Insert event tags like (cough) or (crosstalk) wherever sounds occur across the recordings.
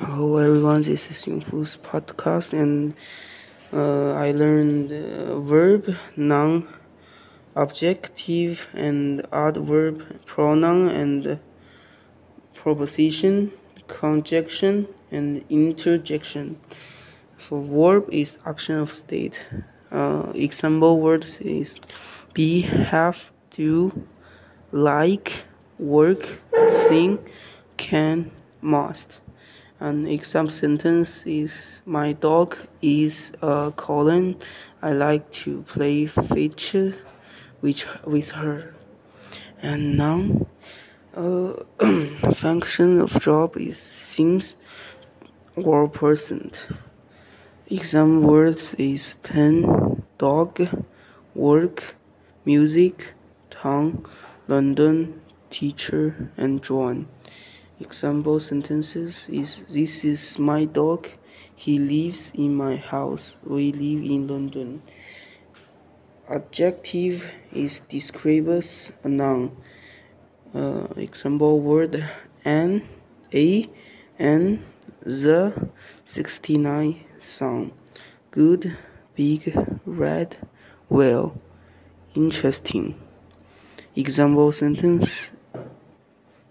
Hello everyone, this is Yungfu's podcast and uh, I learned uh, verb, noun, objective and adverb, pronoun and proposition, conjunction and interjection. For verb is action of state. Uh, example words is be, have, do, like, work, sing, can, must. An example sentence is My dog is a colon. I like to play fetch with, with her. And now, uh, (clears throat) function of job is seems or person. Exam words is pen, dog, work, music, tongue, London, teacher, and John. Example sentences is This is my dog. He lives in my house. We live in London. Adjective is describes a noun. Uh, example word an, a, and the 69 song. Good, big, red, well, interesting. Example sentence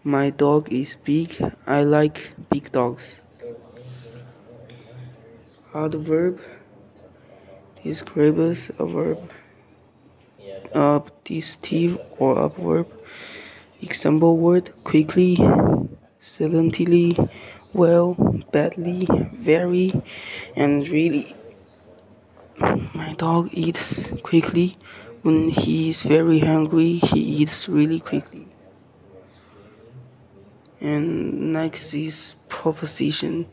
My dog is big. I like big dogs. Adverb describes a verb. Adjective or adverb. Example word quickly, silently, well, badly, very, and really. My dog eats quickly. When he is very hungry, he eats really quickly. And next is proposition,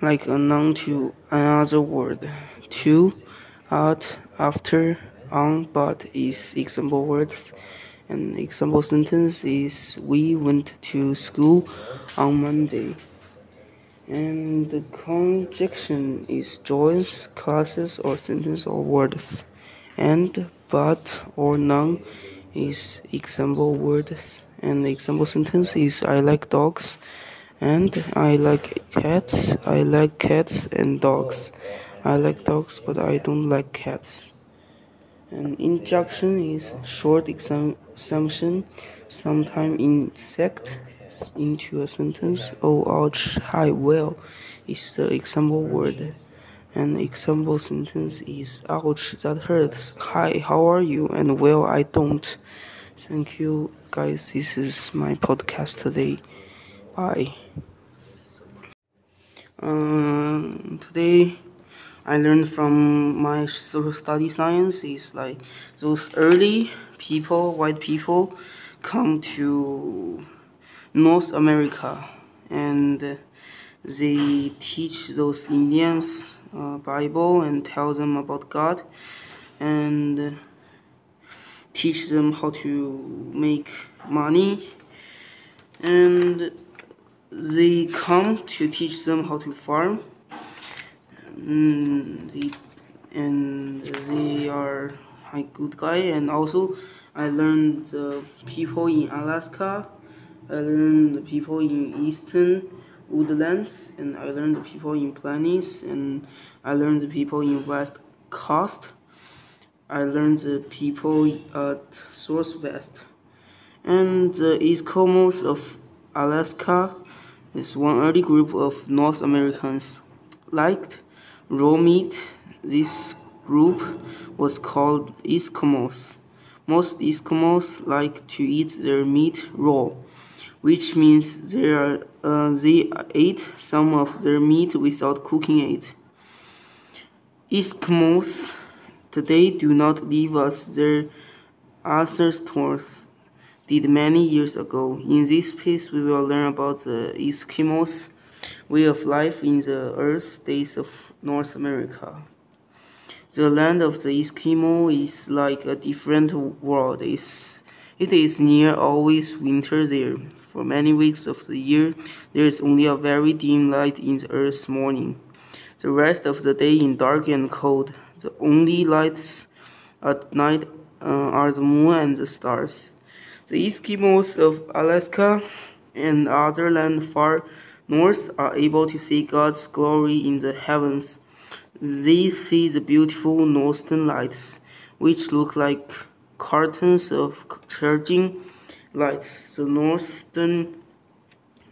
like a noun to another word. To, at, after, on, but is example words. An example sentence is We went to school on Monday. And the conjunction is joins, classes, or sentence or words. And, but, or none is example words. And the example sentence is I like dogs. And I like cats. I like cats and dogs. I like dogs, but I don't like cats. An injunction is short assumption, sometimes insect into a sentence. Oh, ouch, hi, well is the example word. An example sentence is ouch, that hurts. Hi, how are you? And well, I don't. Thank you, guys. This is my podcast today. Bye. Um, today. I learned from my social study science is like those early people, white people, come to North America and they teach those Indians uh, Bible and tell them about God and teach them how to make money and they come to teach them how to farm mm, the, and they are a good guy. And also I learned the people in Alaska I learned the people in eastern woodlands and I learned the people in plains and I learned the people in west coast I learned the people at Southwest and the Eskimos of Alaska is one early group of North Americans liked raw meat. This group was called Eskimos. Most Eskimos like to eat their meat raw, which means they, are, uh, they ate some of their meat without cooking it. Eskimos today do not leave us their answers ancestors did many years ago. In this piece, we will learn about the Eskimos' way of life in the Earth days of North America. The land of the Eskimo is like a different world. It's, it is near always winter there. For many weeks of the year, there is only a very dim light in the Earth's morning. The rest of the day is dark and cold. The only lights at night uh, are the moon and the stars. The Eskimos of Alaska and other land far north are able to see God's glory in the heavens. They see the beautiful northern lights, which look like curtains of charging lights. The northern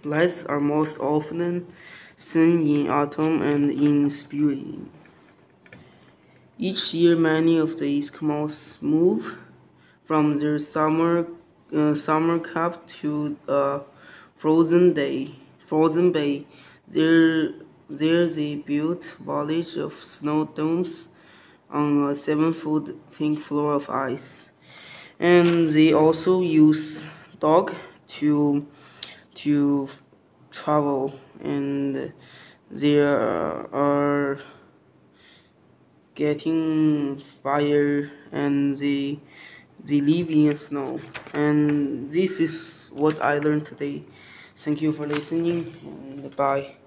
lights are most often seen in autumn and in spring. Each year, many of the Eskimos move from their summer uh, summer camp to a frozen day, frozen bay. There, there they built village of snow domes on a seven-foot thick floor of ice, and they also use dog to to travel, and there are getting fire and the they live in snow. And this is what I learned today. Thank you for listening and bye